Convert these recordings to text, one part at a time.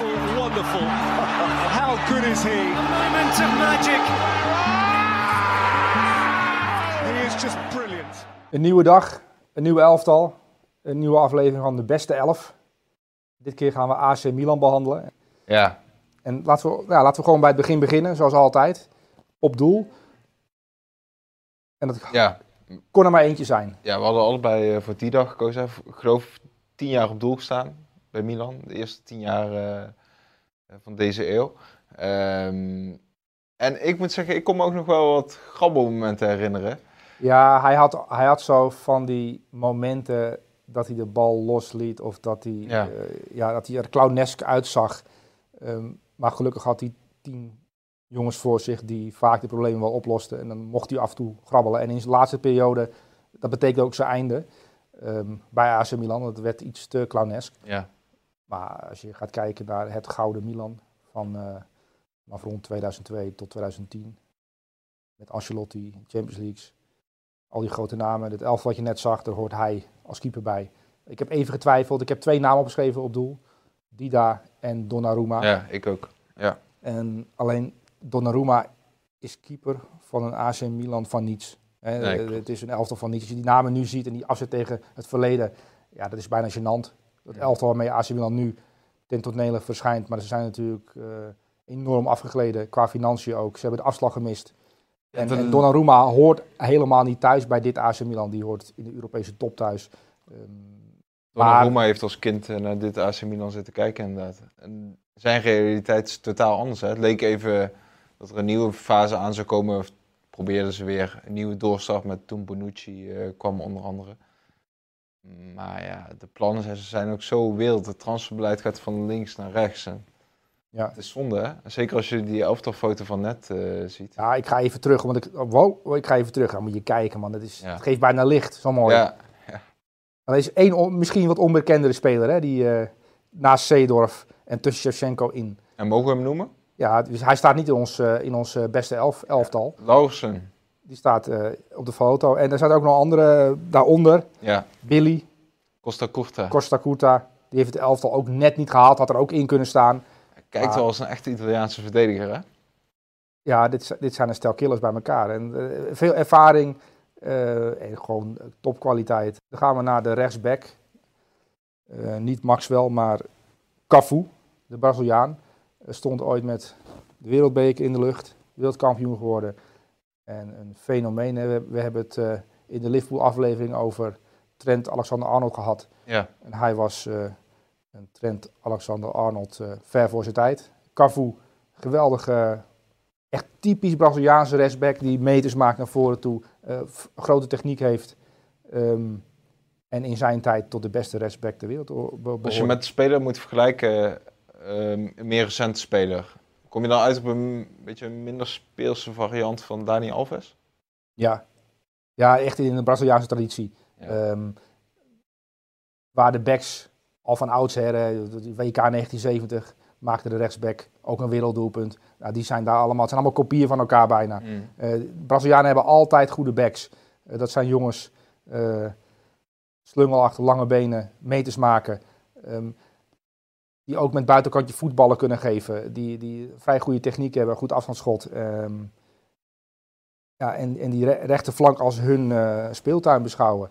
wonderful, wonderful. How good is he? moment of magic. He is just brilliant. Een nieuwe dag, een nieuwe elftal, een nieuwe aflevering van de beste elf. Dit keer gaan we AC Milan behandelen. Ja, En laten we, ja, laten we gewoon bij het begin beginnen, zoals altijd. Op doel. En dat ja. kon er maar eentje zijn. ja, we hadden allebei eh, voor die dag gekozen. Ik geloof tien jaar op doel gestaan bij Milan. De eerste tien jaar eh, eh, van deze eeuw. Ehm, en ik moet zeggen, ik kon me ook nog wel wat grabbelmomenten herinneren. Ja, hij had, hij had zo van die momenten dat hij de bal losliet of dat hij, Ja. eh, ja, dat hij er clownesk uitzag. Ehm, maar gelukkig had hij tien jongens voor zich die vaak de problemen wel oplosten. En dan mocht hij af en toe grabbelen. En in zijn laatste periode, dat betekende ook zijn einde ehm, bij AC Milan. Dat werd iets te clownesk. Ja, Maar als je gaat kijken naar het gouden Milan van, van rond 2002 tot 2010. Met Ancelotti, Champions Leagues. Al die grote namen. Het elftal wat je net zag, daar hoort hij als keeper bij. Ik heb even getwijfeld. Ik heb twee namen opgeschreven op doel. Dida en Donnarumma. ja ik ook. Ja, En alleen Donnarumma is keeper van een AC Milan van niets. Nee, het is een elftal van niets. Als je die namen nu ziet en die afzet tegen het verleden, ja, dat is bijna gênant. Het elftal waarmee AC Milan nu ten tonele verschijnt, maar ze zijn natuurlijk eh, enorm afgegleden, qua financiën ook. Ze hebben de afslag gemist. En, Donnarumma hoort helemaal niet thuis bij dit AC Milan. Die hoort in de Europese top thuis. Ehm, Donnarumma heeft als kind eh, naar dit AC Milan zitten kijken inderdaad. En zijn realiteit is totaal anders. Hè. Het leek even dat er een nieuwe fase aan zou komen. Of probeerden ze weer een nieuwe doorstart met toen Bonucci eh, kwam onder andere. Maar ja, de plannen zijn- ook zo wild. Het transferbeleid gaat van links naar rechts. En ja. het is zonde hè. Zeker als je die elftalfoto van net eh, ziet. ja, ik ga even terug. Want ik, oh, wow, ik ga even terug. Dan moet je kijken, man. Het, is, Ja. het geeft bijna licht. Zo mooi. Ja, Er is één misschien wat onbekendere speler, hè, die eh, naast Seedorf en tussen Shevchenko in. en mogen we hem noemen? Ja, dus hij staat niet in ons, eh, in ons beste elf, elftal. Lauwersen. Die staat eh, op de foto. En er staat ook nog andere eh, daaronder. Ja, Billy, Costa Curta. Costa Curta. Die heeft het elftal ook net niet gehaald. Had er ook in kunnen staan. Kijkt Ah. wel als een echte Italiaanse verdediger hè. Ja, dit, dit zijn een stel killers bij elkaar. En eh, veel ervaring en gewoon topkwaliteit. Dan gaan we naar de rechtsback. Niet Maxwell, maar Cafu, de Braziliaan. Stond ooit met de wereldbeker in de lucht. Wereldkampioen geworden. En een fenomeen. We, hebben het eh, in de Liverpool-aflevering over Trent Alexander-Arnold gehad. Ja, En hij was eh, een Trent Alexander-Arnold eh, ver voor zijn tijd. Cafu, geweldige, echt typisch Braziliaanse rechtsback die meters maakt naar voren toe. grote techniek heeft. Ehm, en in zijn tijd tot de beste rechtsback ter wereld Als je met de speler moet vergelijken, een meer recente speler, kom je dan uit op een beetje een minder speelse variant van Dani Alves? Ja. ja, echt in de Braziliaanse traditie. Ja. Ehm, waar de backs al van oudsher, WK 1970, maakte de rechtsback ook een werelddoelpunt. Nou, die zijn daar allemaal, het zijn allemaal kopieën van elkaar bijna. Mm. Eh Brazilianen hebben altijd goede backs. Eh, dat zijn jongens, eh slungelachtig, lange benen, meters maken. ehm, die ook met buitenkantje voetballen kunnen geven. Die, die vrij goede techniek hebben, goed afstandsschot. ehm, ja, en, en die re- rechterflank als hun eh, speeltuin beschouwen.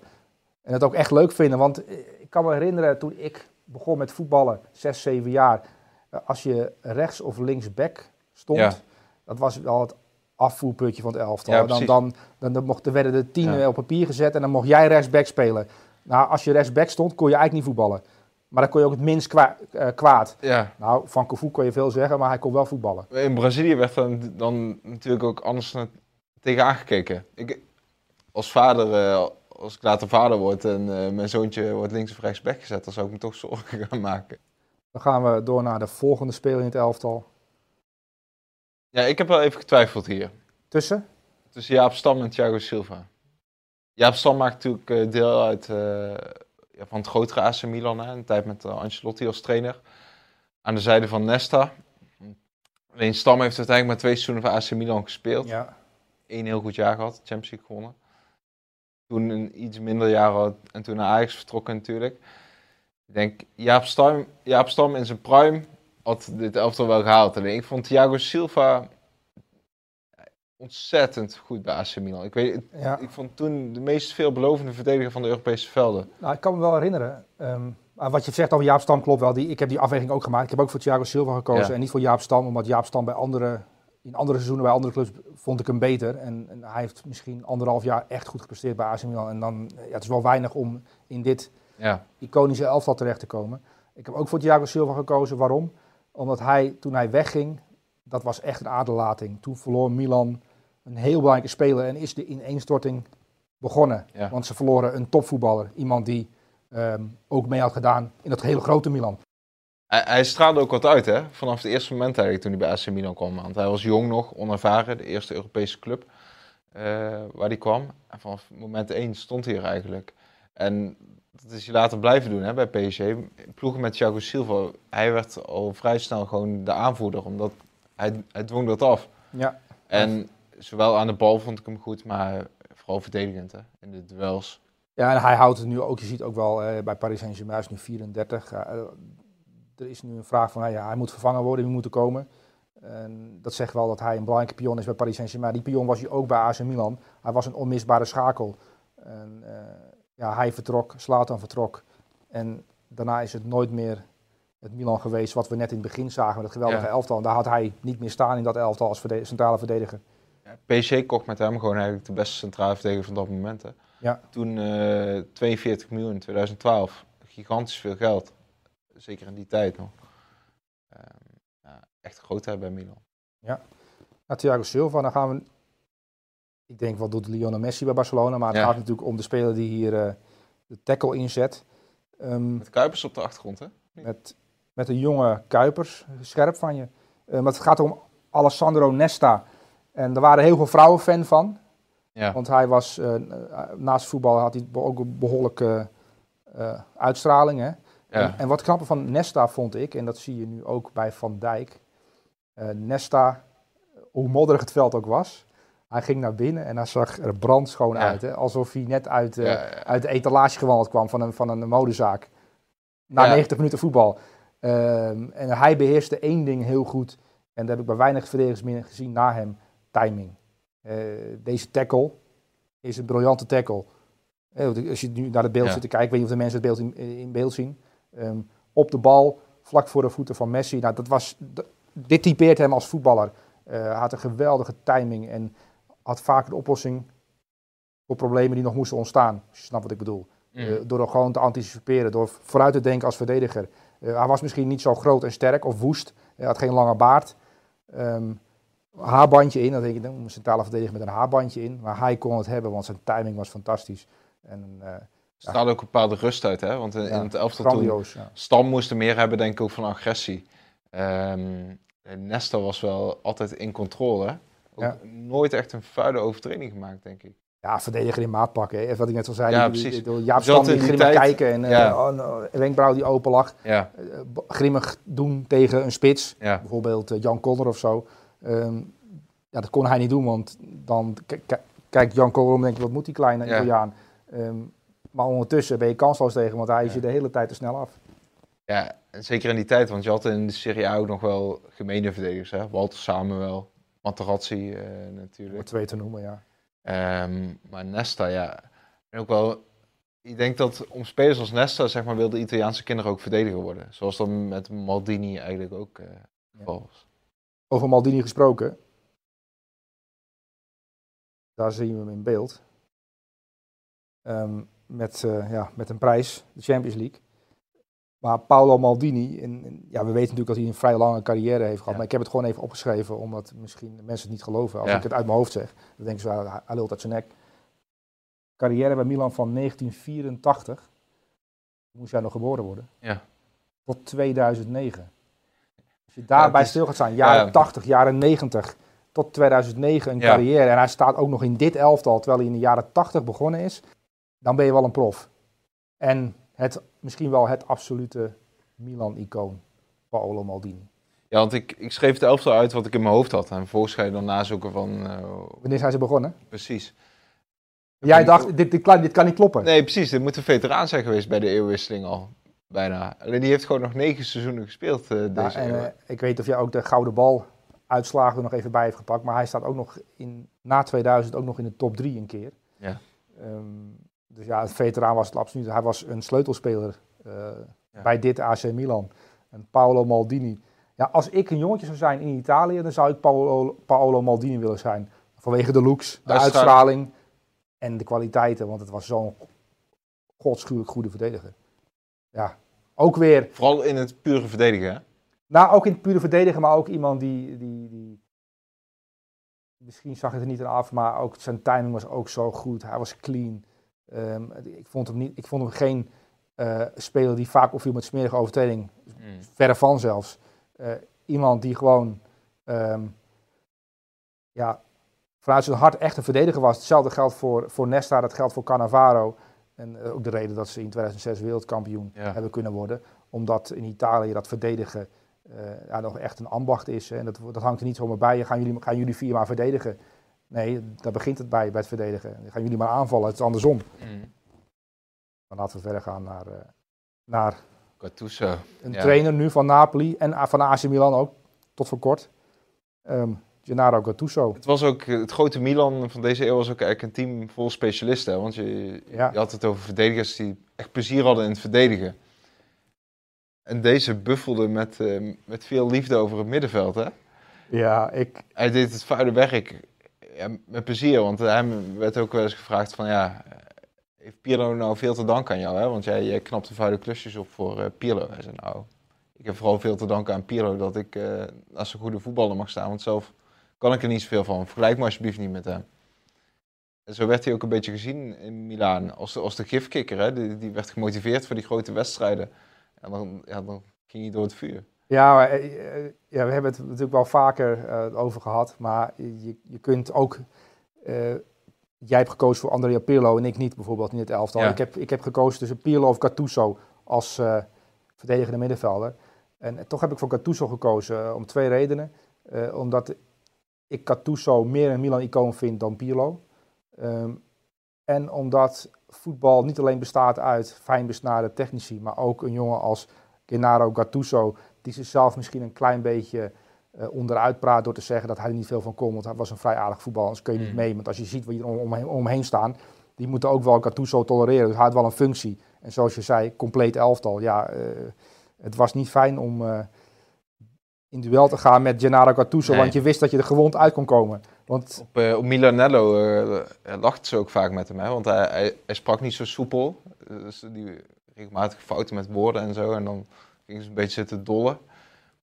En dat ook echt leuk vinden. Want eh, ik kan me herinneren toen ik begon met voetballen, zes, zeven jaar. eh, als je rechts of links back stond, Ja. dat was wel het afvoerputje van het elftal. Ja, dan, dan, dan, dan mochten, werden de tien Ja. op papier gezet en dan mocht jij rechtsback spelen. Nou, als je rechtsback stond, kon je eigenlijk niet voetballen. Maar dan kon je ook het minst kwa- eh, kwaad. Ja, Nou, van Cafu kon je veel zeggen, maar hij kon wel voetballen. in Brazilië werd dan, dan natuurlijk ook anders naar- tegen aangekeken. Ik, als vader, eh, als ik later vader word en eh, mijn zoontje wordt links of rechts gezet, dan zou ik me toch zorgen gaan maken. Dan gaan we door naar de volgende speler in het elftal. Ja, ik heb wel even getwijfeld hier. Tussen? Tussen Jaap Stam en Thiago Silva. Jaap Stam maakt natuurlijk deel uit van het grotere AC Milan. Hè, een tijd met eh, Ancelotti als trainer. Aan de zijde van Nesta. Alleen Stam heeft uiteindelijk maar twee seizoenen voor AC Milan gespeeld. Ja. Eén heel goed jaar gehad, Champions League gewonnen. Toen een iets minder jaar had en toen naar Ajax vertrokken natuurlijk. Ik denk, Jaap Stam, Jaap Stam in zijn prime had dit elftal wel gehaald. Alleen ik vond Thiago Silva ontzettend goed bij AC Milan. Ik, weet, Ja. ik vond toen de meest veelbelovende verdediger van de Europese velden. Nou, ik kan me wel herinneren. maar wat je zegt over Jaap Stam klopt wel. Die, ik heb die afweging ook gemaakt. Ik heb ook voor Thiago Silva gekozen Ja. en niet voor Jaap Stam. Omdat Jaap Stam bij andere, in andere seizoenen bij andere clubs vond ik hem beter. En, en hij heeft misschien anderhalf jaar echt goed gepresteerd bij AC Milan. En dan, ja, het is wel weinig om in dit Ja, iconische elftal terecht te komen. Ik heb ook voor Thiago Silva gekozen. Waarom? Omdat hij, toen hij wegging, dat was echt een aderlating. Toen verloor Milan een heel belangrijke speler en is de ineenstorting begonnen. Ja. Want ze verloren een topvoetballer. Iemand die ehm, ook mee had gedaan in dat hele grote Milan. Hij, hij straalde ook wat uit, hè? Vanaf het eerste moment eigenlijk toen hij bij AC Milan kwam. Want hij was jong nog, onervaren, de eerste Europese club eh, waar hij kwam. En vanaf moment één stond hij er eigenlijk. En dat is hij later blijven doen hè, bij PSG. Ploegen met Thiago Silva, hij werd al vrij snel gewoon de aanvoerder, omdat hij, hij dwong dat af. Ja, En zowel aan de bal vond ik hem goed, maar vooral verdedigend hè, in de duels. ja en hij houdt het nu ook. Je ziet ook wel eh, bij Paris Saint-Germain, is nu 34. Ja, eh, er is nu een vraag van, nou ja, hij moet vervangen worden, wie moet er komen. En dat zegt wel dat hij een belangrijke pion is bij Paris Saint-Germain. Die pion was hij ook bij AC Milan. Hij was een onmisbare schakel. En, eh, ja, hij vertrok, Slatan vertrok. En daarna is het nooit meer het Milan geweest wat we net in het begin zagen met het geweldige Ja. elftal. En daar had hij niet meer staan in dat elftal als verde- centrale verdediger. Ja, PSG kocht met hem gewoon eigenlijk de beste centrale verdediger van dat moment. Hè. Ja. Toen eh 42 miljoen in 2012. Gigantisch veel geld. Zeker in die tijd nog. Ehm, ja, echt grootheid bij Milan. Nou, Thiago Silva, dan gaan we... Ik denk, wat doet Lionel Messi bij Barcelona? Maar het Ja. gaat natuurlijk om de speler die hier eh, de tackle inzet. Ehm, Met Kuipers op de achtergrond, hè? met, met een jonge Kuipers, scherp van je. Eh, maar het gaat om Alessandro Nesta. En er waren heel veel vrouwen fan van. Ja. Want hij was, eh, naast voetbal had hij ook een behoorlijke eh, uitstraling. Hè? Ja. En, en wat knapper van Nesta vond ik, en dat zie je nu ook bij Van Dijk. Nesta, hoe modderig het veld ook was, hij ging naar binnen en hij zag er brandschoon Ja. uit. Hè? Alsof hij net uit, uit de etalage gewandeld kwam van een, van een modezaak. Na Ja. 90 minuten voetbal. Ehm, en hij beheerste één ding heel goed. En dat heb ik bij weinig verdedigers meer gezien na hem. Timing. Eh, deze tackle is een briljante tackle. Eh, Als je nu naar het beeld Ja. zit te kijken, ik weet niet of de mensen het beeld in, in beeld zien. Ehm, op de bal, vlak voor de voeten van Messi. Nou, dat was, dit typeert hem als voetballer. Eh, hij had een geweldige timing en had vaak de oplossing voor problemen die nog moesten ontstaan. Als je snapt wat ik bedoel. Mm. Eh, door gewoon te anticiperen, door vooruit te denken als verdediger. Eh, hij was misschien niet zo groot en sterk of woest. Hij had geen lange baard. Ehm, haarbandje in, dan denk je, dan een centrale verdediger met een haarbandje in. Maar hij kon het hebben, want zijn timing was fantastisch. En eh straalde ook een bepaalde rust uit, hè? Want in, het elftal toen... Ja. Stam moest er meer hebben, denk ik, ook van agressie. Ehm Nesta was wel altijd in controle. Ook Ja. nooit echt een vuile overtreding gemaakt, denk ik. Ja, verdediger in maat pakken. Hè. Wat ik net al zei, Ja, die- die- precies. die- Jaap Stam die die grimmig tijd- kijken en Ja. oh, een wenkbrauw die open lag. Ja, Eh, grimmig doen tegen een spits. ja. bijvoorbeeld eh, Jan Koller of zo. Ehm, ja, dat kon hij niet doen, want dan kijkt Jan Koller om en denkt, wat moet die kleine Ja. Italiaan? Ehm, maar ondertussen ben je kansloos tegen, want hij is je de hele tijd te snel af. Ja, en zeker in die tijd, want je had in de Serie A ook nog wel gemene verdedigers. Hè? Walter Samuel, Materazzi Om natuurlijk. er twee te noemen, ja. Ehm, maar Nesta, ja. En ook wel, ik denk dat om spelers als Nesta, zeg maar, wilden Italiaanse kinderen ook verdediger worden. Zoals dat met Maldini eigenlijk ook geval was. Over Maldini gesproken. Daar zien we hem in beeld. Ehm, met, eh, ja, met een prijs, de Champions League. Maar Paolo Maldini, en, en ja, we weten natuurlijk dat hij een vrij lange carrière heeft gehad. Ja. Maar ik heb het gewoon even opgeschreven, omdat misschien mensen het niet geloven. Als Ja. ik het uit mijn hoofd zeg, dan denken ze, ah, hij- lult uit zijn nek. Carrière bij Milan van 1984. Moest jij nog geboren worden? Ja. Tot 2009. Als je daarbij is- stil gaat staan, jaren ja. 80, jaren 90, tot 2009 een carrière. En hij staat ook nog in dit elftal, terwijl hij in de jaren 80 begonnen is. Dan ben je wel een prof. En het, misschien wel het absolute Milan-icoon, Paolo Maldini. Ja, want ik, ik schreef de elftal uit wat ik in mijn hoofd had. En vervolgens ga je dan nazoeken van, eh, Wanneer zijn ze begonnen? precies. Jij dacht, dit, dit, kan, dit kan niet kloppen. Nee, precies. Dit moet een veteraan zijn geweest bij de eeuwwisseling al. bijna. Alleen die heeft gewoon nog negen seizoenen gespeeld uh, deze en, uh, Ik weet of jij ook de gouden bal uitslagen er nog even bij heeft gepakt. Maar hij staat ook nog in, na 2000 ook nog in de top 3 een keer. Ja. Um, dus ja, het veteraan was het absoluut. Hij was een sleutelspeler uh, ja. bij dit AC Milan. En Paolo Maldini. Ja, als ik een jongetje zou zijn in Italië, dan zou ik Paolo, Paolo Maldini willen zijn. Vanwege de looks, de uitstraling en de kwaliteiten. Want het was zo'n godschuwelijk goede verdediger. Ja, ook weer... Vooral in het pure verdedigen, hè? Nou, ook in het pure verdedigen, maar ook iemand die, die, die... Misschien zag het er niet aan af, maar ook zijn timing was ook zo goed. Hij was clean. Um, ik, vond hem niet, ik vond hem geen uh, speler die vaak opviel met smerige overtreding. Mm. Verre van zelfs. Uh, iemand die gewoon um, ja, vanuit zijn hart echt een verdediger was. Hetzelfde geldt voor, voor Nesta, dat geldt voor Cannavaro. En uh, ook de reden dat ze in 2006 wereldkampioen ja. hebben kunnen worden. Omdat in Italië dat verdedigen ja, nog echt een ambacht is. En dat, dat hangt er niet zomaar bij. Gaan jullie, gaan jullie vier maar verdedigen? Nee, daar begint het bij, bij het verdedigen. Dan gaan jullie maar aanvallen, het is andersom. Mm. Dan laten we verder gaan naar, uh, naar Gattuso. een trainer nu van Napoli en van AC Milan ook, tot voor kort. Um, Gennaro Gattuso. Het was ook het grote Milan van deze eeuw was ook eigenlijk een team vol specialisten. Want je, ja. je had het over verdedigers die echt plezier hadden in het verdedigen. En deze buffelde met, uh, met veel liefde over het middenveld, hè? Ja, ik... Hij deed het vuile werk ja, met plezier, want hem werd ook wel eens gevraagd van ja, heeft Pirlo nou veel te danken aan jou? Hè? Want jij, jij knapt de vuile klusjes op voor uh, Pirlo. Hij zei nou, ik heb vooral veel te danken aan Pirlo dat ik uh, als een goede voetballer mag staan, want zelf kan ik er niet zoveel van. Vergelijk me alsjeblieft niet met hem. En zo werd hij ook een beetje gezien in Milaan als de, als de gifkikker. Hè? Die, die werd gemotiveerd voor die grote wedstrijden. En dan, ja, dan ging hij door het vuur. Ja, maar, eh, eh, ja, we hebben het natuurlijk wel vaker uh, over gehad. Maar je, je kunt ook. Uh, jij hebt gekozen voor Andrea Pirlo en ik niet, bijvoorbeeld in het elftal. Ja. Ik, heb, ik heb gekozen tussen Pirlo of Gattuso als uh, verdedigende middenvelder. En toch heb ik voor Gattuso gekozen om twee redenen. omdat ik Gattuso meer een Milan-icoon vind dan Pirlo. Um, en omdat voetbal niet alleen bestaat uit fijn besnaarde technici, maar ook een jongen als Gennaro Gattuso die zichzelf misschien een klein beetje uh, onderuit praat door te zeggen dat hij er niet veel van kon. Want hij was een vrij aardig voetbal, anders kun je niet mm. mee. Want als je ziet wat je er omheen, omheen staan, die moeten ook wel Gattuso tolereren. Dus hij had wel een functie. En zoals je zei, compleet elftal. Ja, uh, het was niet fijn om uh, in duel te gaan met Gennaro Gattuso, nee. want je wist dat je er gewond uit kon komen. Want... Op, op Milanello lacht ze ook vaak met hem, hè? want hij, hij, hij, sprak niet zo soepel. Dus die regelmatig fouten met woorden en zo. En dan ging ze een beetje zitten dollen.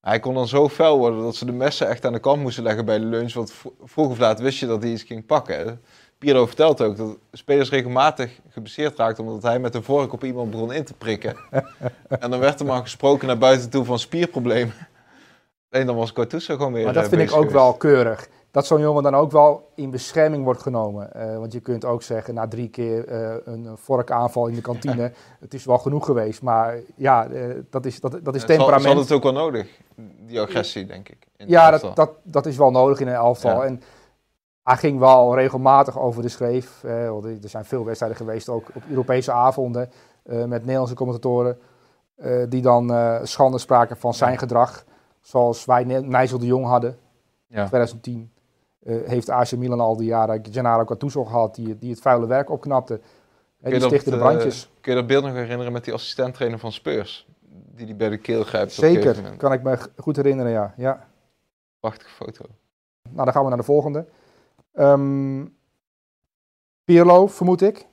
Hij kon dan zo fel worden dat ze de messen echt aan de kant moesten leggen bij de lunch. Want vroeg of laat wist je dat hij iets ging pakken. Piero vertelt ook dat spelers regelmatig geblesseerd raakten omdat hij met een vork op iemand begon in te prikken. en dan werd er maar gesproken naar buiten toe van spierproblemen. En dan was Gattuso gewoon weer Maar dat uh, vind ik ook geweest. wel keurig. Dat zo'n jongen dan ook wel in bescherming wordt genomen. Uh, want je kunt ook zeggen, na drie keer uh, een vorkaanval in de kantine, het is wel genoeg geweest. Maar ja, uh, dat is, dat, dat is temperament. Zal het ook wel nodig, die agressie, denk ik. ja, dat, dat, dat is wel nodig in een elftal. Ja. En hij ging wel regelmatig over de schreef. er zijn veel wedstrijden geweest, ook op Europese avonden, met Nederlandse commentatoren, die dan schande spraken van zijn ja. gedrag. Zoals wij Nijssel de Jong hadden, ja. 2010. Uh, heeft AC Milan al die jaren Gennaro Gattuso gehad, die, die het vuile werk opknapte. En die stichtte de brandjes. Uh, kun je dat beeld nog herinneren met die assistenttrainer van Spurs? Die die bij de keel grijpt. Zeker, kan ik me goed herinneren, ja. ja. Prachtige foto. Nou, dan gaan we naar de volgende. Um, Pirlo, vermoed ik.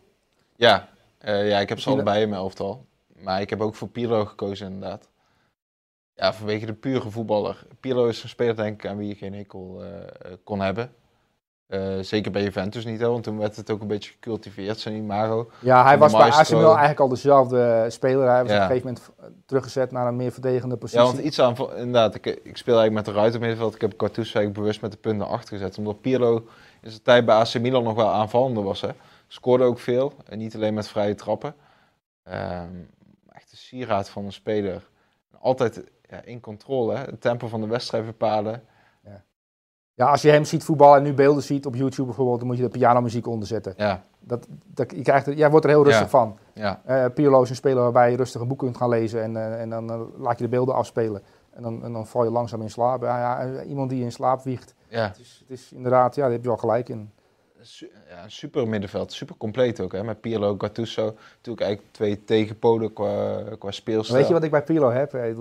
Ja, uh, ja ik heb ze allebei in mijn elftal. Maar ik heb ook voor Pirlo gekozen, inderdaad. Ja, vanwege de pure voetballer. Pirlo is een speler, denk ik, aan wie je geen hekel uh, kon hebben. Uh, zeker bij Juventus niet, hè, want toen werd het ook een beetje gecultiveerd, zijn imago. Ja, hij was bij AC Milan eigenlijk al dezelfde speler. Hij was ja. op een gegeven moment teruggezet naar een meer verdedigende positie. Ja, want iets aan, inderdaad, ik, ik speel eigenlijk met de ruiter middenveld. Ik heb Cartouche eigenlijk bewust met de punten achter gezet. Omdat Pirlo in zijn tijd bij AC Milan nog wel aanvallender was. Hè. Scoorde ook veel, en niet alleen met vrije trappen. Um, echt een sieraad van een speler. Altijd ja, in controle, hè? het tempo van de wedstrijd bepalen. Ja, Ja, als je hem ziet voetballen en nu beelden ziet op YouTube bijvoorbeeld, dan moet je de pianomuziek onderzetten. Ja, Dat, dat, je krijgt jij wordt er heel rustig Ja. van. ja. Eh Pirlo is een speler waarbij je rustig een boek kunt gaan lezen en, eh, en dan eh, laat je de beelden afspelen. En dan, en dan val je langzaam in slaap. Ja, eh, iemand die in slaap wiegt. ja. Het is, het is inderdaad, ja, daar heb je wel gelijk in. Ja, super middenveld, super compleet ook. Hè? Met Pirlo, Gattuso, natuurlijk eigenlijk twee tegenpolen qua, qua speelstijl. Weet je wat ik bij Pirlo heb? Hij,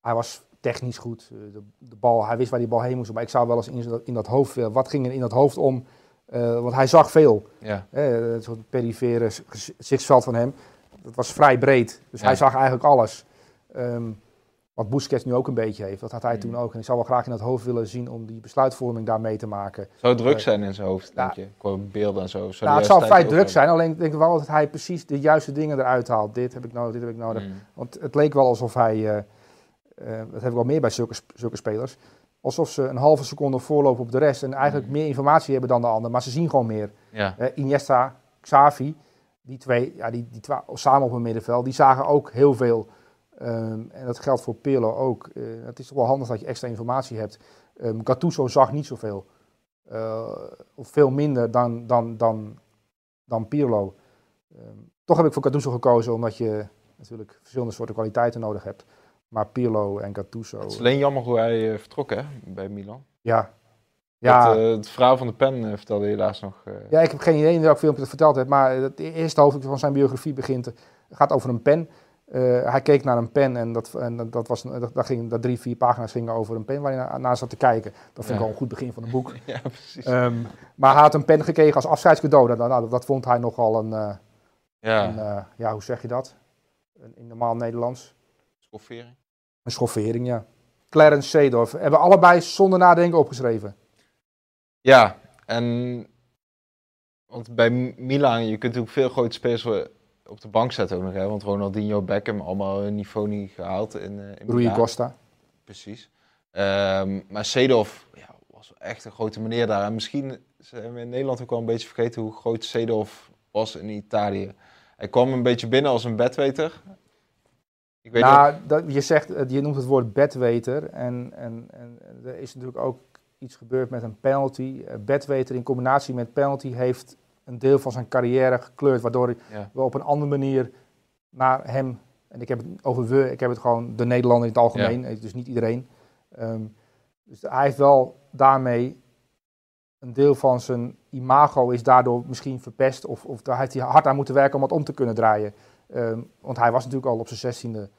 hij was technisch goed. Eh, De, de bal, hij wist waar die bal heen moest. Maar ik zou wel eens in, in dat hoofd, eh, wat ging er in dat hoofd om? Eh, want hij zag veel. Ja, het soort perifere gezichtsveld van hem. Dat was vrij breed. Dus Ja. hij zag eigenlijk alles. Ehm, wat Busquets nu ook een beetje heeft. Dat had hij Mm. toen ook. En ik zou wel graag in dat hoofd willen zien om die besluitvorming daar mee te maken. zou het druk zijn in zijn hoofd, denk je? Qua beelden en zo. Zou Nou, het tijd vrij druk hebben? zijn. Alleen ik denk wel dat hij precies de juiste dingen eruit haalt. Dit heb ik nodig, dit heb ik nodig. Mm. Want het leek wel alsof hij, eh, dat heb ik wel meer bij zulke, zulke spelers, alsof ze een halve seconde voorlopen op de rest en eigenlijk Mm. meer informatie hebben dan de ander, maar ze zien gewoon meer. Ja, Eh, Iniesta, Xavi, die twee, ja, die, die twa- samen op een middenveld, die zagen ook heel veel. Ehm, en dat geldt voor Pirlo ook. Eh, het is toch wel handig dat je extra informatie hebt. Ehm Gattuso zag niet zoveel. Of veel minder dan, dan, dan, dan Pirlo. Ehm, toch heb ik voor Gattuso gekozen, omdat je natuurlijk verschillende soorten kwaliteiten nodig hebt. Maar Pirlo en Gattuso, het is alleen jammer hoe hij eh, vertrok hè, bij Milan. ja. Ja, Dat, eh, het verhaal van de pen eh, vertelde je helaas nog. eh, Ja, ik heb geen idee in welk filmpje het verteld heb, maar het eerste hoofdstuk van zijn biografie begint, eh, gaat over een pen. Eh, hij keek naar een pen en, dat, en dat, dat was, dat, dat ging, dat drie, vier pagina's gingen over een pen waar hij naar, naar zat te kijken. Dat vind ik Ja. al een goed begin van een boek. ja, precies. Ehm, maar hij had een pen gekregen als afscheidscadeau. Nou, dat vond hij nogal een, eh, ja, eh, ja, hoe zeg je dat? In normaal Nederlands. Schoffering. Een schoffering, ja. Clarence Seedorf. Hebben allebei zonder nadenken opgeschreven. Ja, en want bij Milan, je kunt ook veel grote spelers wel op de bank zetten ook nog, hè? want Ronaldinho, Beckham, allemaal een niveau niet gehaald in, eh in Rui. Costa. Precies. Ehm, maar Seedorf ja, was echt een grote meneer daar. En misschien zijn we in Nederland ook wel een beetje vergeten hoe groot Seedorf was in Italië. Hij kwam een beetje binnen als een bedweter. Ik weet ook- nou, dat, je, zegt, eh, je noemt het woord bedweter. En, en, en er is natuurlijk ook iets gebeurd met een penalty. Eh, bedweter in combinatie met penalty heeft een deel van zijn carrière gekleurd. Waardoor ja, we op een andere manier naar hem... En ik heb het over we, ik heb het gewoon de Nederlander in het algemeen. eh, Dus niet iedereen. Ehm, dus hij heeft wel daarmee... Een deel van zijn imago is daardoor misschien verpest. Of, of daar heeft hij hard aan moeten werken om het om te kunnen draaien. Ehm, want hij was natuurlijk al op zijn zestiende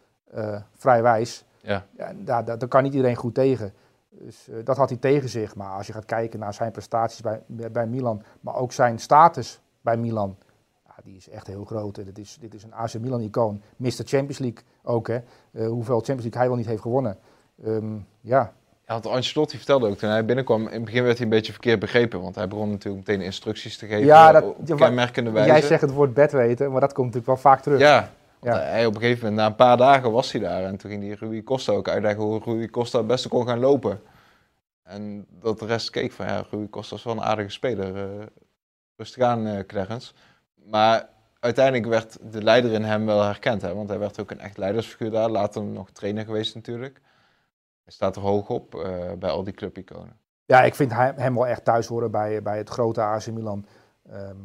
vrij wijs. ja, Ja, daar, daar, daar kan niet iedereen goed tegen. Dus eh, dat had hij tegen zich. Maar als je gaat kijken naar zijn prestaties bij, bij, Milan, maar ook zijn status bij Milan, ja, die is echt heel groot. En dit, is, dit is een AC Milan-icoon. Mr. Champions League ook, hè. Eh, hoeveel Champions League hij wel niet heeft gewonnen. Ehm, ja, Ja, want Ancelotti vertelde ook toen hij binnenkwam, in het begin werd hij een beetje verkeerd begrepen, want hij begon natuurlijk meteen instructies te geven Ja, dat- op kenmerkende wijze. jij zegt het woord bedweten, maar dat komt natuurlijk wel vaak terug. Ja, want Ja. hij op een gegeven moment, na een paar dagen was hij daar en toen ging die Rui Costa ook uitleggen hoe Rui Costa het beste kon gaan lopen. En dat de rest keek van, ja, Rui Costa is wel een aardige speler. eh rustig aan, eh Clarence. Maar uiteindelijk werd de leider in hem wel herkend, hè, want hij werd ook een echt leidersfiguur daar. Later nog trainer geweest natuurlijk. Hij staat er hoog op eh, bij al die clubiconen. Ja, ik vind hem wel echt thuis horen bij, bij het grote AC Milan. Ehm,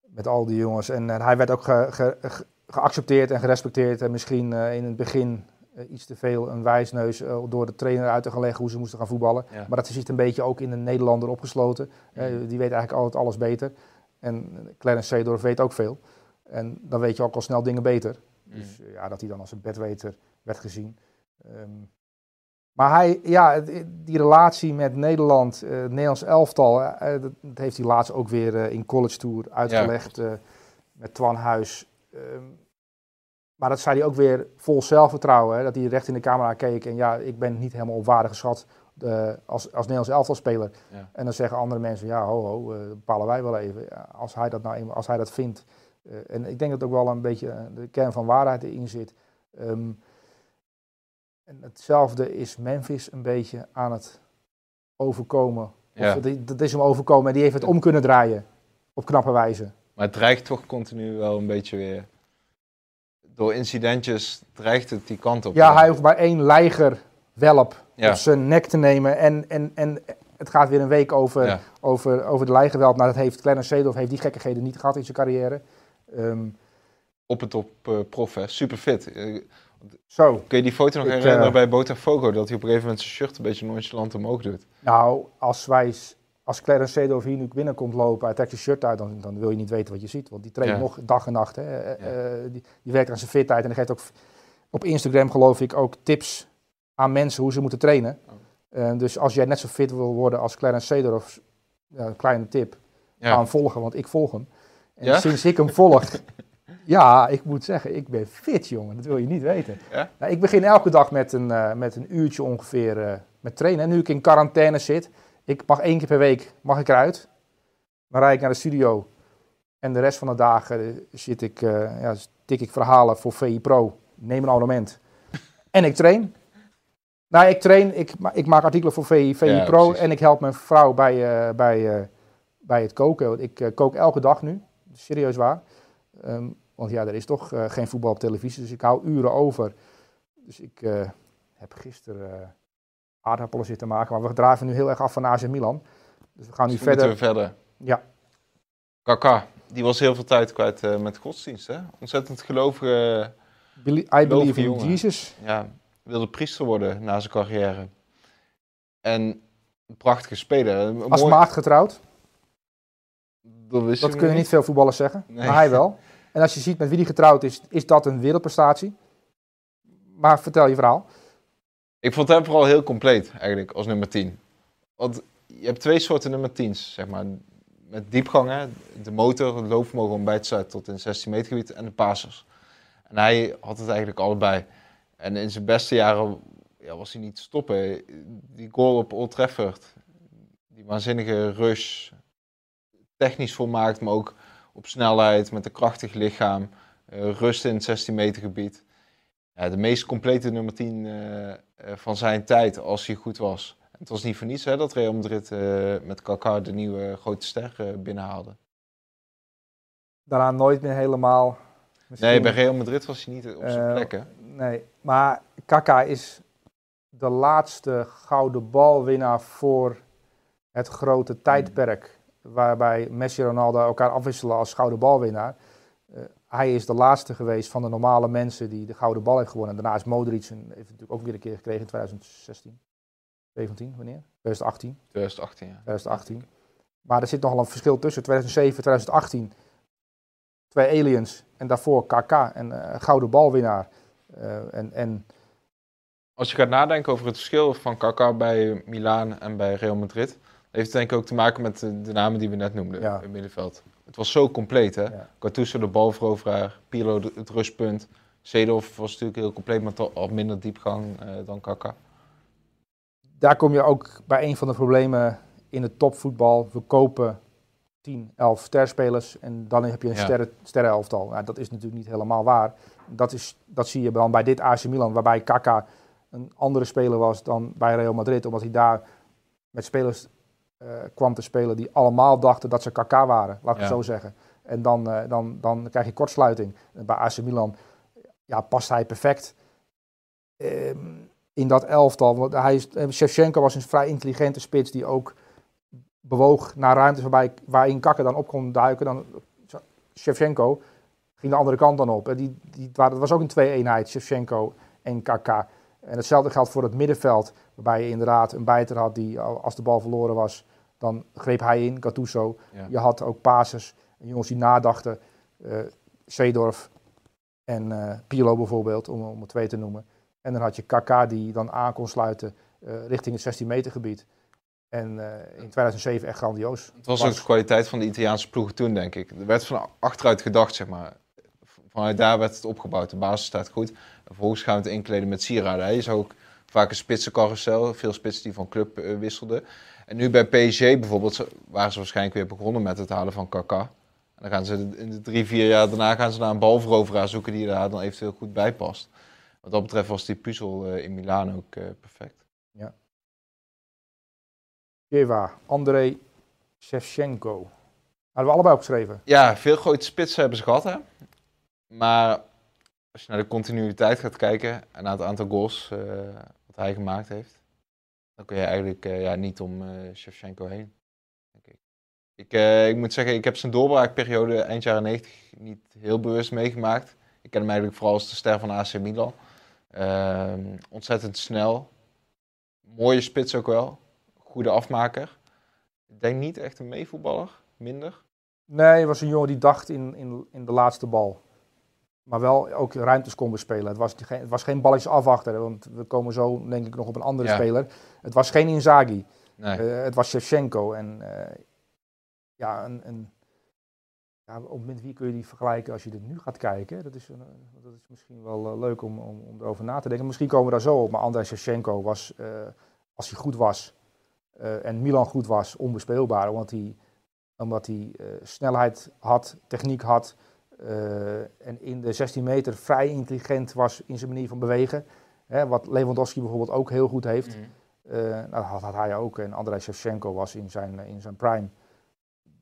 met al die jongens. En, eh, hij werd ook ge- ge- ge- geaccepteerd en gerespecteerd. En misschien eh, in het begin eh, iets te veel een wijsneus eh, door de trainer uit te gaan leggen hoe ze moesten gaan voetballen. Ja. Maar dat zit een beetje ook in de Nederlander opgesloten. Mhm. die weet eigenlijk altijd alles beter. En Clarence Seedorf weet ook veel. En dan weet je ook al snel dingen beter. Dus eh, ja, dat hij dan als een bedweter werd gezien. Ehm, maar hij, ja, die relatie met Nederland, het Nederlands elftal, dat, heeft hij laatst ook weer in College Tour uitgelegd met Twan Huis. Ehm, maar dat zei hij ook weer vol zelfvertrouwen, hè, dat hij recht in de camera keek en ja, ik ben niet helemaal op waarde geschat eh, als, als Nederlands elftalspeler. Ja. En dan zeggen andere mensen, ja, ho, ho, eh, bepalen wij wel even. Ja, als hij dat nou eenmaal, als hij dat vindt. eh, en ik denk dat ook wel een beetje de kern van waarheid erin zit. Ehm, en hetzelfde is Memphis een beetje aan het overkomen. Ja. Of dat, dat is hem overkomen en die heeft het om kunnen draaien. Op knappe wijze. Maar het dreigt toch continu wel een beetje weer. Door incidentjes dreigt het die kant op. Ja, hij hoeft maar één leiger welp Ja. op zijn nek te nemen. En, en, en het gaat weer een week over, Ja. over, over de lijgewelp. Nou, dat heeft Clarence Seedorf heeft die gekkigheden niet gehad in zijn carrière. Ehm, Op het top eh, prof, hè. Super fit. Eh, zo, kun je die foto nog Ik, herinneren eh, bij Botafogo? Dat hij op een gegeven moment zijn shirt een beetje nonchalant omhoog doet. nou, als wij... Als Clarence Seedorf hier nu binnenkomt lopen, hij trekt zijn shirt uit, dan, dan wil je niet weten wat je ziet. Want die traint Ja. nog dag en nacht. Hè. Eh, eh, die, die werkt aan zijn fitheid en hij geeft ook op Instagram, geloof ik, ook tips aan mensen hoe ze moeten trainen. Oh. Eh, dus als jij net zo fit wil worden als Clarence Seedorf, een kleine tip, ga hem volgen, want ik volg hem. En sinds ik hem volg, ja, ik moet zeggen, ik ben fit, jongen. Dat wil je niet weten. Ja? Nou, ik begin elke dag met een, met een uurtje ongeveer met trainen. En nu ik in quarantaine zit, ik mag één keer per week mag ik eruit. Dan rijd ik naar de studio. En de rest van de dagen eh, zit ik, eh, ja, tik ik verhalen voor VI Pro. Neem een abonnement. En ik train. Nou, ik train, ik, ik maak artikelen voor VI, VI Ja, Pro. precies. En ik help mijn vrouw bij, eh, bij, bij het koken. Want Ik kook elke dag nu. Serieus waar. Ehm, want ja, er is toch geen voetbal op televisie. Dus ik hou uren over. Dus ik heb gisteren aardappelen zitten maken. Maar we draven nu heel erg af van AC Milan. Dus we gaan nu Dus verder. we verder. Ja, Kaka, die was heel veel tijd kwijt eh, met godsdienst, hè? Ontzettend gelovige, I believe in jongen. Jesus. ja, wilde priester worden na zijn carrière. En een prachtige speler. Een Als mooi- maagd getrouwd. dat Dat kunnen niet veel voetballers zeggen. Nee. Maar hij wel. En als je ziet met wie hij getrouwd is, is dat een wereldprestatie. Maar vertel je verhaal. Ik vond hem vooral heel compleet, eigenlijk, als nummer 10. Want je hebt twee soorten nummer 10's, zeg maar. Met diepgangen, de motor, het loopvermogen om bij te sluiten tot in 16 meter gebied en de passers. En hij had het eigenlijk allebei. En in zijn beste jaren ja, was hij niet te stoppen. Die goal op Old Trafford, die waanzinnige rush, technisch volmaakt, maar ook op snelheid, met een krachtig lichaam, eh, rust in het 16 meter gebied. Ja, de meest complete nummer 10 eh, eh, van zijn tijd, als hij goed was. Het was niet voor niets hè, dat Real Madrid eh, met Kaká de nieuwe grote ster binnenhaalde. Daarna nooit meer helemaal. misschien- Nee, bij Real Madrid was hij niet op zijn plek. Hè? Nee, maar Kaka is de laatste gouden balwinnaar voor het grote tijdperk. Waarbij Messi en Ronaldo elkaar afwisselen als gouden balwinnaar. Hij is de laatste geweest van de normale mensen die de gouden bal heeft gewonnen. Daarna is Modric en heeft natuurlijk ook weer een keer gekregen in 2016. 17, wanneer? 2018. 2018, ja. 2018. Maar er zit nogal een verschil tussen 2007 en 2018. Twee aliens en daarvoor KK en eh, gouden balwinnaar. Eh, en, en Als je gaat nadenken over het verschil van Kaká bij Milaan en bij Real Madrid, heeft het denk ik ook te maken met de, de namen die we net noemden Ja. in het middenveld. Het was zo compleet, hè? Ja. De balveroveraar, Pirlo de- het rustpunt, Seedorf was natuurlijk heel compleet, maar toch al minder diepgang eh, dan Kaká. daar kom je ook bij een van de problemen in het topvoetbal. We kopen 10, 11 sterspelers en dan heb je een Ja. sterren, sterrenelftal. Nou, dat is natuurlijk niet helemaal waar. Dat, is, dat zie je dan bij dit AC Milan, waarbij Kaka een andere speler was dan bij Real Madrid. Omdat hij daar met spelers kwam te spelen die allemaal dachten dat ze Kaka waren, laat ik het zo zeggen. En dan, eh, dan, dan krijg je kortsluiting. Bij AC Milan ja, past hij perfect ehm, in dat elftal. Want hij is, eh, Shevchenko was een vrij intelligente spits die ook bewoog naar ruimtes waarbij, waarin Kakker dan op kon duiken. Dan, Shevchenko ging de andere kant dan op. En die, die, het was ook een twee-eenheid, Shevchenko en KK. En hetzelfde geldt voor het middenveld, waarbij je inderdaad een bijter had die, als de bal verloren was, dan greep hij in, Gattuso. Ja. Je had ook passes, jongens die nadachten, Seedorf en eh Pirlo bijvoorbeeld, om, om er twee te noemen. En dan had je KK die dan aan kon sluiten eh, richting het 16 meter gebied. En in 2007 echt grandioos. Het was ook de kwaliteit van de Italiaanse ploegen toen, denk ik. Er werd van achteruit gedacht, zeg maar. Vanuit daar werd het opgebouwd. De basis staat goed. En vervolgens gaan we het inkleden met sieraden. Je zag ook vaak een spitsencarousel. Veel spitsen die van club eh, wisselden. En nu bij PSG bijvoorbeeld waren ze waarschijnlijk weer begonnen met het halen van Kaká. En dan gaan ze in de drie, vier jaar daarna gaan ze naar een balveroveraar zoeken die daar dan eventueel goed bij past. Wat dat betreft was die puzzel eh, in Milaan ook eh, perfect. Jeva, André Shevchenko. Hadden we allebei opgeschreven. Ja, veel grote spitsen hebben ze gehad, hè. Maar als je naar de continuïteit gaat kijken en naar het aantal goals, hij gemaakt heeft, dan kun je eigenlijk eh, ja, niet om uh, Shevchenko heen. Denk ik. Ik, ik moet zeggen, ik heb zijn doorbraakperiode eind jaren 90 niet heel bewust meegemaakt. Ik ken hem eigenlijk vooral als de ster van AC Milan. Ehm, ontzettend snel. Mooie spits ook wel. Goede afmaker. Ik denk niet echt een meevoetballer. Minder. Nee, hij was een jongen die dacht in, in, in de laatste bal. Maar wel ook ruimtes kon bespelen. Het was, geen, het was geen balletjes afwachten. Want we komen zo denk ik nog op een andere speler. Het was geen Inzaghi. Nee. Uh, het was Shevchenko. En uh, ja, een, een, ja, op met wie kun je die vergelijken als je er nu gaat kijken? Dat is, een, dat is misschien wel leuk om, om, om erover na te denken. Misschien komen we daar zo op. Maar Andrei Shevchenko was, als hij goed was en Milan goed was, onbespeelbaar. Omdat hij omdat hij snelheid had, techniek had. Uh, en in de 16 meter vrij intelligent was in zijn manier van bewegen. Hè, wat Lewandowski bijvoorbeeld ook heel goed heeft. Mm. Uh, nou, dat had, had, hij ook. En Andrei Shevchenko was in zijn, in zijn prime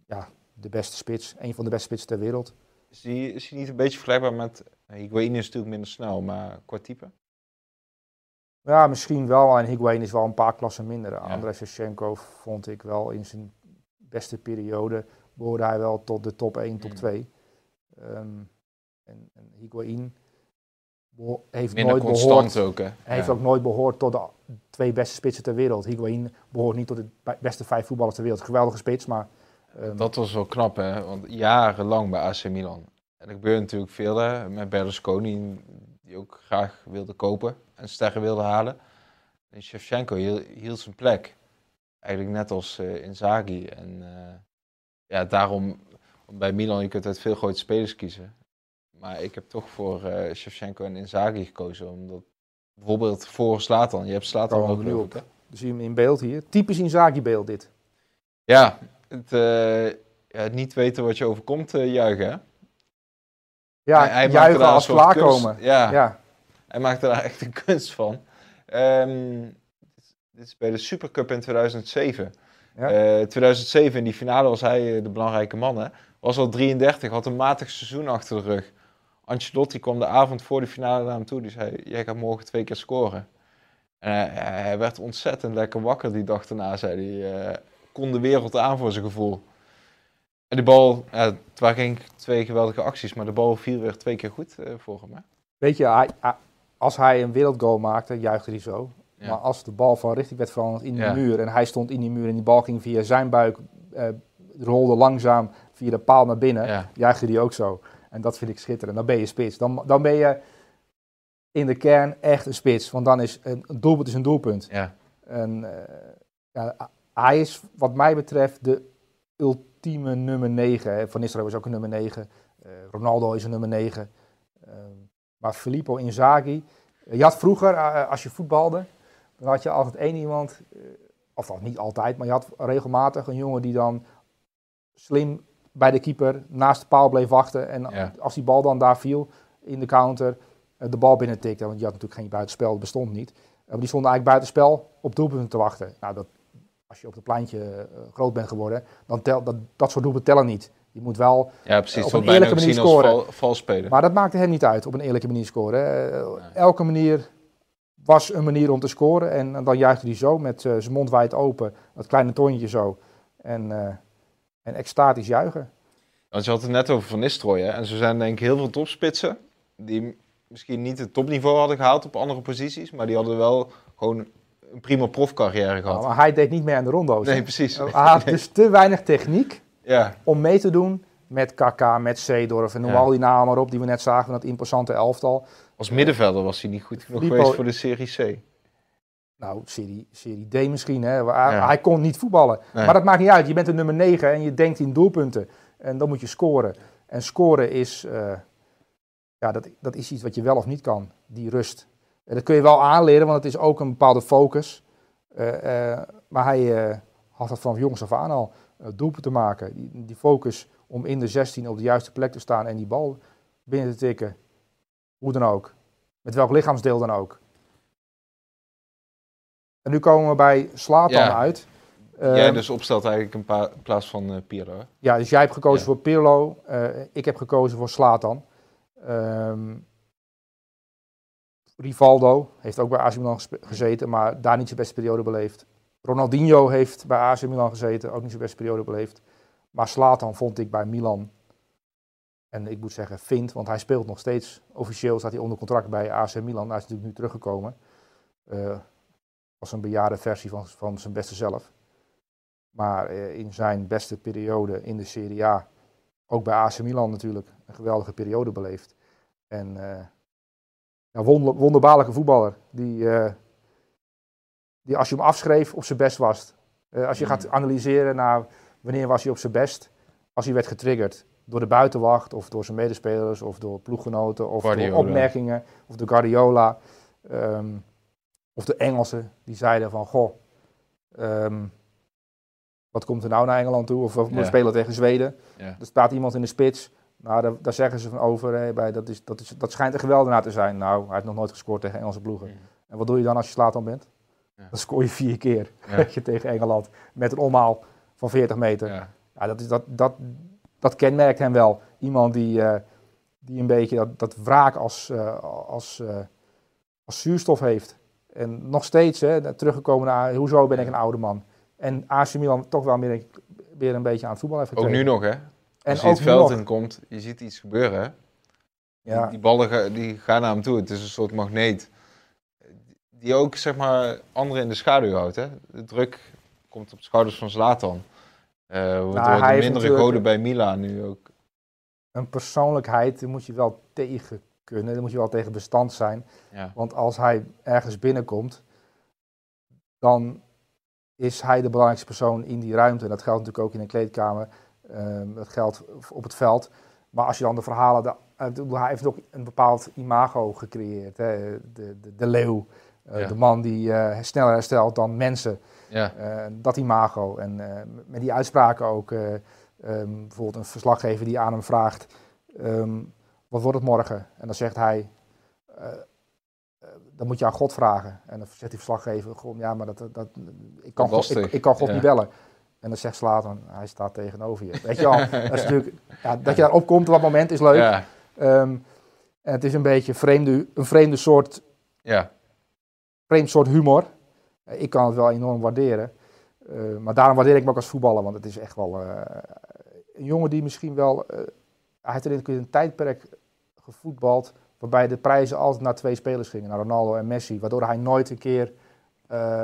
ja, de beste spits. Een van de beste spitsen ter wereld. Is hij niet een beetje vergelijkbaar met... Higuain is natuurlijk minder snel, maar qua type? Ja, misschien wel. En Higuain is wel een paar klassen minder. Ja. Andrei Shevchenko vond ik wel in zijn beste periode behoorde hij wel tot de top 1, top 2. Um, ehm, en, en Higuain heeft Minder nooit behoord, ook, hè? Hij heeft ook nooit behoord tot de twee beste spitsen ter wereld. Higuain behoort niet tot de beste vijf voetballers ter wereld. Geweldige spits, maar... Um, dat was wel knap, hè? Want jarenlang bij AC Milan. En er gebeurde natuurlijk veel hè? met Berlusconi, die ook graag wilde kopen en sterren wilde halen. En Shevchenko hield zijn plek. Eigenlijk net als uh, Inzaghi. En uh, ja, daarom bij Milan, je kunt uit veel grote spelers kiezen. Maar ik heb toch voor uh, Shevchenko en Inzaghi gekozen. Omdat bijvoorbeeld voor Slatan, je hebt Slatan ook nu op. Hè? Zie je hem in beeld hier. Typisch Inzaghi beeld dit. Ja, het, ja, niet weten wat je overkomt juichen hè? Ja, hij, hij juichen als klaarkomen. Ja, ja, hij maakte daar echt een kunst van. Um, dit is bij de Supercup in 2007. Ja. 2007 eh, in die finale was hij eh, de belangrijke man. Hè? Was al 33, had een matig seizoen achter de rug. Ancelotti kwam de avond voor de finale naar hem toe. Die zei, jij gaat morgen twee keer scoren. En hij, hij werd ontzettend lekker wakker die dag daarna, zei hij. Uh, kon de wereld aan voor zijn gevoel. En de bal, ja, het waren geen twee geweldige acties, maar de bal viel weer twee keer goed uh, voor hem. Hè? Weet je, hij, als hij een wereldgoal maakte, juichte hij zo. Maar als de bal van richting werd veranderd in de muur en hij stond in die muur en die bal ging via zijn buik, eh, rolde langzaam via de paal naar binnen, ja. juichte die ook zo. En dat vind ik schitterend. Dan ben je spits. Dan, dan ben je in de kern echt een spits. Want dan is een, een doelpunt is een doelpunt. Ja. En, uh, ja, hij is wat mij betreft de ultieme nummer 9. Van Nistelrooy is ook een nummer 9. Uh, eh, Ronaldo is een nummer 9. Uh, maar Filippo Inzaghi. Je had vroeger, als je voetbalde, dan had je altijd één iemand, eh, of niet altijd, maar je had regelmatig een jongen die dan slim bij de keeper naast de paal bleef wachten. En als die bal dan daar viel in de counter, eh, de bal binnen tikte. Want je had natuurlijk geen buitenspel, dat bestond niet. Eh, maar die stonden eigenlijk buitenspel op doelpunten te wachten. Nou, dat, als je op het pleintje groot bent geworden, dan tel, dat, dat soort doelpunten tellen niet. Je moet wel ja, precies, op een eerlijke manier scoren. Val, spelen. Maar dat maakte hem niet uit, op een eerlijke manier scoren. Elke manier was een manier om te scoren. En, dan juichte hij zo met uh, zijn mond wijd open, dat kleine toontje zo. En, uh, en extatisch juichen. Want je had het net over Van Nistelrooy. Hè? En zo zijn denk ik heel veel topspitsen die misschien niet het topniveau hadden gehaald op andere posities. Maar die hadden wel gewoon een prima profcarrière gehad. maar hij deed niet meer aan de rondo's. Nee, precies. Hij had dus te weinig techniek ja. om mee te doen met KK, met Seedorf en noem al die namen maar op die we net zagen van dat imposante elftal. Als middenvelder was hij niet goed genoeg geweest voor de Serie C. Nou, serie, serie D misschien. Hè. Hij, kon niet voetballen. Maar dat maakt niet uit. Je bent een nummer 9 en je denkt in doelpunten. En dan moet je scoren. En scoren is, uh, ja, dat, dat is iets wat je wel of niet kan. Die rust. En dat kun je wel aanleren, want het is ook een bepaalde focus. Uh, uh, maar hij had dat van jongs af aan al. doelpunten te maken. Die, die focus om in de 16 op de juiste plek te staan en die bal binnen te tikken. Hoe dan ook. Met welk lichaamsdeel dan ook. En nu komen we bij Slatan ja. uit. Jij ehm, dus opstelt eigenlijk in, plaats van uh, Pirlo. Ja, dus jij hebt gekozen voor Pirlo. Uh, ik heb gekozen voor Slatan. Um, Rivaldo heeft ook bij AC Milan gezeten, maar daar niet zijn beste periode beleefd. Ronaldinho heeft bij AC Milan gezeten, ook niet zijn beste periode beleefd. Maar Slatan vond ik bij Milan, en ik moet zeggen vind, want hij speelt nog steeds. Officieel staat hij onder contract bij AC Milan. Hij is natuurlijk nu teruggekomen. Uh, als een bejaarde versie van, van zijn beste zelf. Maar uh, in zijn beste periode in de Serie A, ook bij AC Milan natuurlijk, een geweldige periode beleefd. En ja, wonder, wonderbaarlijke voetballer. Die, die als je hem afschreef op zijn best was. als je gaat mm. analyseren naar wanneer was hij op zijn best. Als hij werd getriggerd door de buitenwacht of door zijn medespelers of door ploeggenoten of door opmerkingen of de Guardiola. Um, of de Engelsen die zeiden van goh, um, wat komt er nou naar Engeland toe? Of we ja. spelen tegen Zweden. Ja. Er staat iemand in de spits. Nou, daar, daar zeggen ze van over. Bij, dat, is, dat, is, dat schijnt een geweldenaar te zijn. Nou, hij heeft nog nooit gescoord tegen Engelse ploegen. Mm. En wat doe je dan als je dan bent? Dan scoor je vier keer je, tegen Engeland. Met een omhaal van 40 meter. Ja. dat, is, dat, dat, dat kenmerkt hem wel. Iemand die, uh, die een beetje dat, dat wraak als, uh, als, uh, als zuurstof heeft. En nog steeds, hè, teruggekomen naar hoezo ben ik een oude man. En AC Milan toch wel meer, weer een beetje aan het voetbal heeft Ook nu nog, hè? Als en je het veld in komt, je ziet iets gebeuren, hè? Ja. Die, die ballen die gaan naar hem toe. Het is een soort magneet. Die ook, zeg maar, anderen in de schaduw houdt, hè? De druk komt op de schouders van Zlatan. Uh, nou, de mindere goden bij Milan nu ook. Een persoonlijkheid, die moet je wel tegen kunnen. Dan moet je wel tegen bestand zijn. Ja. Want als hij ergens binnenkomt, dan is hij de belangrijkste persoon in die ruimte. En dat geldt natuurlijk ook in een kleedkamer. Um, dat geldt op het veld. Maar als je dan de verhalen... De, hij heeft ook een bepaald imago gecreëerd. Hè? De, de, de leeuw. Uh, De man die uh, sneller herstelt dan mensen. Ja. Uh, dat imago. En met die uitspraken ook. Um, bijvoorbeeld een verslaggever die aan hem vraagt... Um, wat wordt het morgen? En dan zegt hij, uh, dan moet je aan God vragen. En dan zegt die verslaggever, God, ja, maar dat, dat, ik, kan God, ik, ik, kan God niet bellen. En dan zegt Slater, hij staat tegenover je. Weet je al, dat, is natuurlijk, ja, dat je daarop komt op dat moment is leuk. Ja. Um, en het is een beetje vreemde, een vreemde soort, ja. vreemd soort humor. Ik kan het wel enorm waarderen. Uh, maar daarom waardeer ik me ook als voetballer, want het is echt wel uh, een jongen die misschien wel... Uh, hij heeft in een tijdperk gevoetbald waarbij de prijzen altijd naar twee spelers gingen, naar Ronaldo en Messi, waardoor hij nooit een keer uh,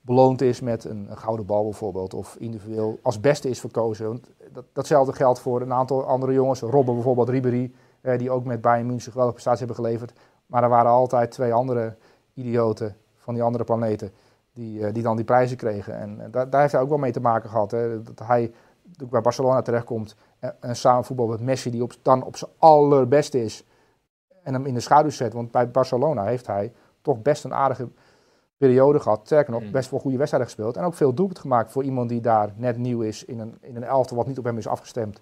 beloond is met een, gouden bal bijvoorbeeld, of individueel als beste is verkozen. Want dat, datzelfde geldt voor een aantal andere jongens, Robben bijvoorbeeld, Ribéry, uh, die ook met Bayern München geweldige prestaties hebben geleverd. Maar er waren altijd twee andere idioten van die andere planeten die, uh, die dan die prijzen kregen. En daar, daar heeft hij ook wel mee te maken gehad. Hè, dat hij bij Barcelona terechtkomt en, en samen voetbal met Messi, die op, dan op zijn allerbeste is. En hem in de schaduw zet. Want bij Barcelona heeft hij toch best een aardige periode gehad. Sterker nog, mm. best wel goede wedstrijden gespeeld. En ook veel doelpunten gemaakt voor iemand die daar net nieuw is in een, in een elftal wat niet op hem is afgestemd.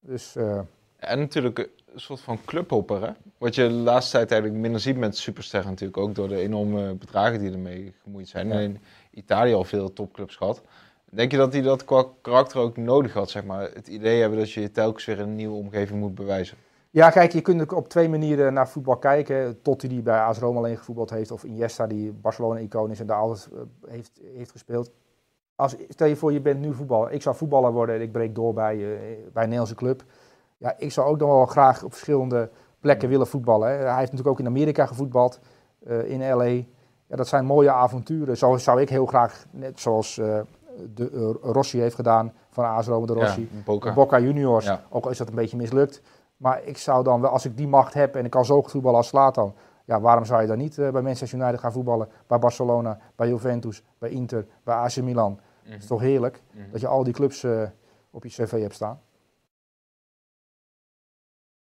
Dus, uh... En natuurlijk een soort van clubhopper, hè? Wat je de laatste tijd eigenlijk minder ziet met supersterren natuurlijk. Ook door de enorme bedragen die ermee gemoeid zijn. Ja. In Italië al veel topclubs gehad. Denk je dat hij dat karakter ook nodig had, zeg maar? Het idee hebben dat je je telkens weer een nieuwe omgeving moet bewijzen? Ja, kijk, je kunt op twee manieren naar voetbal kijken. Totti die bij AS Roma alleen gevoetbald heeft, of Iniesta die Barcelona-icoon is en daar altijd uh, heeft, heeft gespeeld. Als, stel je voor, je bent nu voetballer. Ik zou voetballer worden en ik breek door bij, uh, bij een Nederlandse club. Ja, ik zou ook nog wel graag op verschillende plekken willen voetballen. Hij heeft natuurlijk ook in Amerika gevoetbald, uh, in L.A. Ja, dat zijn mooie avonturen. Zo zou ik heel graag, net zoals de, uh, Rossi heeft gedaan van AS Roma de Rossi. Ja, Boca. Juniors, ook al is dat een beetje mislukt. Maar ik zou dan wel, als ik die macht heb en ik kan zo goed voetballen als Slatan, ja, waarom zou je dan niet uh, bij Manchester United gaan voetballen? Bij Barcelona, bij Juventus, bij Inter, bij AC Milan. Mm -hmm. Het is toch heerlijk mm -hmm. dat je al die clubs uh, op je cv hebt staan.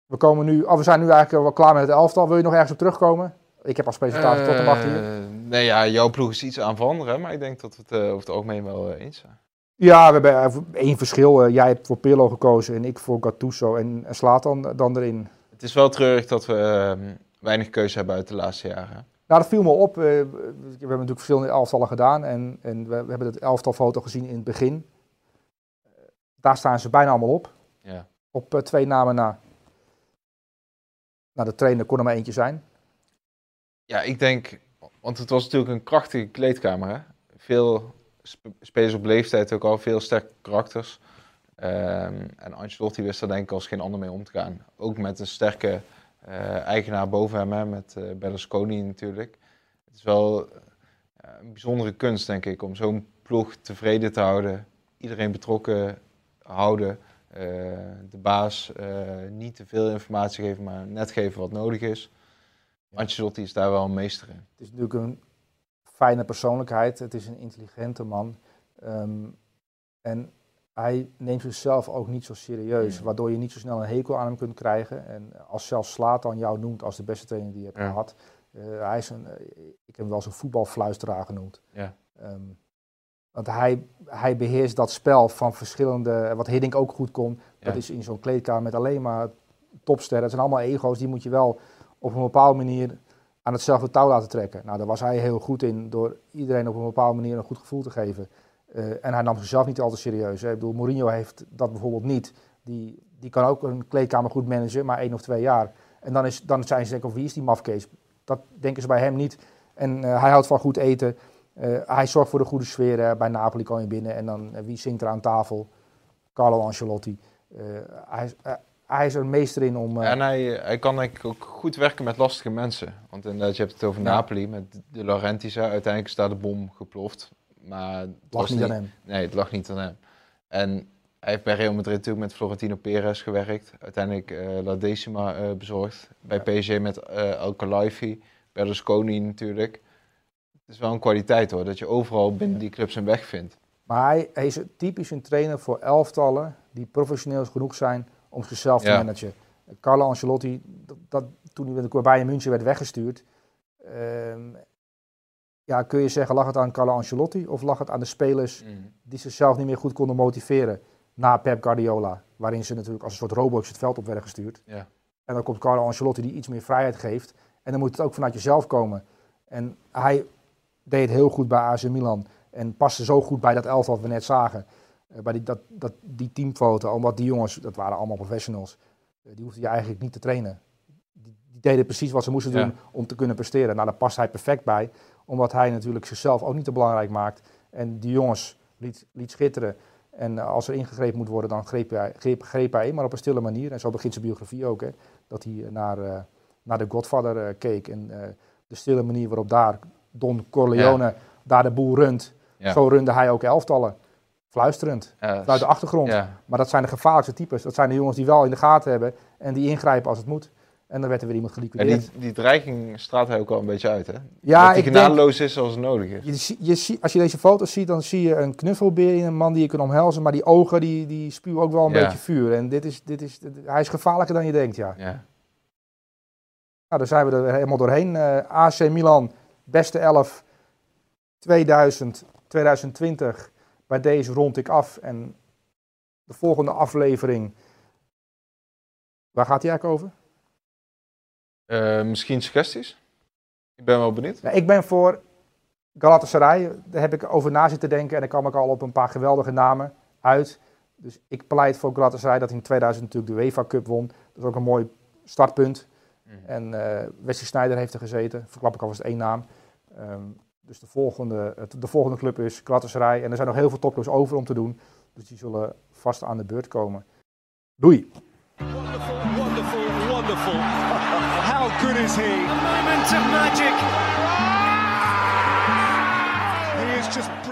We, komen nu, oh, we zijn nu eigenlijk wel klaar met het elftal. Wil je nog ergens op terugkomen? Ik heb als presentator tot de macht hier. Eh, nee, ja, jouw ploeg is iets aan veranderen, maar ik denk dat we het uh, over het algemeen wel uh, eens zijn. Ja, we hebben één verschil. jij hebt voor Pirlo gekozen en ik voor Gattuso en slaat dan, dan erin. Het is wel treurig dat we ehm, weinig keuze hebben uit de laatste jaren. Nou, dat viel me op. we hebben natuurlijk verschillende elftallen gedaan en, en we, we hebben het elftalfoto gezien in het begin. Daar staan ze bijna allemaal op. Ja. Op twee namen na. Nou, de trainer kon er maar eentje zijn. Ja, ik denk, want het was natuurlijk een krachtige kleedkamer. Veel spelers op leeftijd ook al, veel sterke karakters. Um, en Ancelotti wist er denk ik als geen ander mee om te gaan. Ook met een sterke uh, eigenaar boven hem, met uh, Berlusconi natuurlijk. Het is wel uh, een bijzondere kunst, denk ik, om zo'n ploeg tevreden te houden. Iedereen betrokken houden. de baas niet te veel informatie geven, maar net geven wat nodig is. Ancelotti is daar wel een meester in. Het is natuurlijk een fijne persoonlijkheid. Het is een intelligente man. Um, en hij neemt zichzelf ook niet zo serieus, waardoor je niet zo snel een hekel aan hem kunt krijgen. En als zelfs Slatan jou noemt als de beste trainer die je hebt gehad, uh, hij is een, uh, ik heb hem wel eens een voetbalfluisteraar genoemd. Ja. Um, want hij, hij beheerst dat spel van verschillende, wat Hiddink ook goed kon, dat is in zo'n kleedkamer met alleen maar topsterren. Het zijn allemaal ego's, die moet je wel op een bepaalde manier aan hetzelfde touw laten trekken. Nou, daar was hij heel goed in, door iedereen op een bepaalde manier een goed gevoel te geven. Uh, en hij nam zichzelf niet altijd serieus. Ik bedoel, Mourinho heeft dat bijvoorbeeld niet. Die, die kan ook een kleedkamer goed managen, maar één of twee jaar. En dan, is, dan zijn ze denken, of wie is die mafkees? Dat denken ze bij hem niet. En uh, hij houdt van goed eten. Uh, hij zorgt voor de goede sfeer. bij Napoli kan je binnen en dan wie zingt er aan tafel? Carlo Ancelotti. hij, hij is er meester in om... en hij, hij kan denk ook goed werken met lastige mensen. Want inderdaad, je hebt het over ja. Napoli met de Laurentiis. Uiteindelijk is daar de bom geploft. Maar het lag niet aan hem. Nee, het lag niet aan hem. En hij heeft bij Real Madrid natuurlijk met Florentino Perez gewerkt. Uiteindelijk uh, La Decima uh, bezorgd. Bij. PSG met uh, El Khalifi. Berlusconi natuurlijk. Het is wel een kwaliteit hoor, dat je overal binnen die clubs een weg vindt. Maar hij, hij is typisch een trainer voor elftallen die professioneel genoeg zijn om zichzelf te ja. managen. Carlo Ancelotti, dat, dat, toen hij met de Bayern München werd weggestuurd, uh, ja, kun je zeggen, lag het aan Carlo Ancelotti of lag het aan de spelers mm. die zichzelf niet meer goed konden motiveren na Pep Guardiola, waarin ze natuurlijk als een soort robots het veld op werden gestuurd. Ja. En dan komt Carlo Ancelotti die iets meer vrijheid geeft en dan moet het ook vanuit jezelf komen. En hij deed het heel goed bij AC Milan en paste zo goed bij dat elftal wat we net zagen. Uh, bij die, dat, dat, die teamfoto, omdat die jongens, dat waren allemaal professionals, uh, die hoefden je eigenlijk niet te trainen. Die, die deden precies wat ze moesten doen ja. om te kunnen presteren. Nou, daar past hij perfect bij omdat hij natuurlijk zichzelf ook niet te belangrijk maakt. En die jongens liet, liet schitteren. En eh, als er ingegrepen moet worden, dan greep hij, greep, greep hij maar op een stille manier. En zo begint zijn biografie ook. Hè, dat hij naar, uh, naar de Godfather uh, keek. En de stille manier waarop daar Don Corleone ja. daar de boel runt. Ja. Zo runde hij ook elftallen. Fluisterend, ja, vanuit de achtergrond. Maar dat zijn de gevaarlijkste types. Dat zijn de jongens die wel in de gaten hebben en die ingrijpen als het moet. En dan werd er weer iemand geliquideerd. En die, die dreiging straalt hij ook al een beetje uit, hè? Ja, dat hij genadeloos is zoals het nodig is. Je, je, als je deze foto's ziet, dan zie je een knuffelbeer in een man die je kan omhelzen. Maar die ogen, die, die spuwen ook wel een ja. beetje vuur. En dit is, dit is, hij is gevaarlijker dan je denkt, ja. ja. Nou, daar zijn we er helemaal doorheen. Uh, eh, AC Milan, beste 11, 2000, 2020. Bij deze rond ik af. En de volgende aflevering, waar gaat die eigenlijk over? Uh, misschien suggesties? Ik ben wel benieuwd. Ja, ik ben voor Galatasaray. Daar heb ik over na zitten denken en dan kwam ik al op een paar geweldige namen uit. Dus ik pleit voor Galatasaray dat in 2000 natuurlijk de UEFA Cup won. Dat is ook een mooi startpunt. Mm. En uh, Wesley Sneijder heeft er gezeten. Verklap ik alvast één naam. Um, dus de volgende, de volgende club is Galatasaray. En er zijn nog heel veel topclubs over om te doen. Dus die zullen vast aan de beurt komen. Doei! Wonderful, wonderful, wonderful. How good is he? A moment of magic. He is just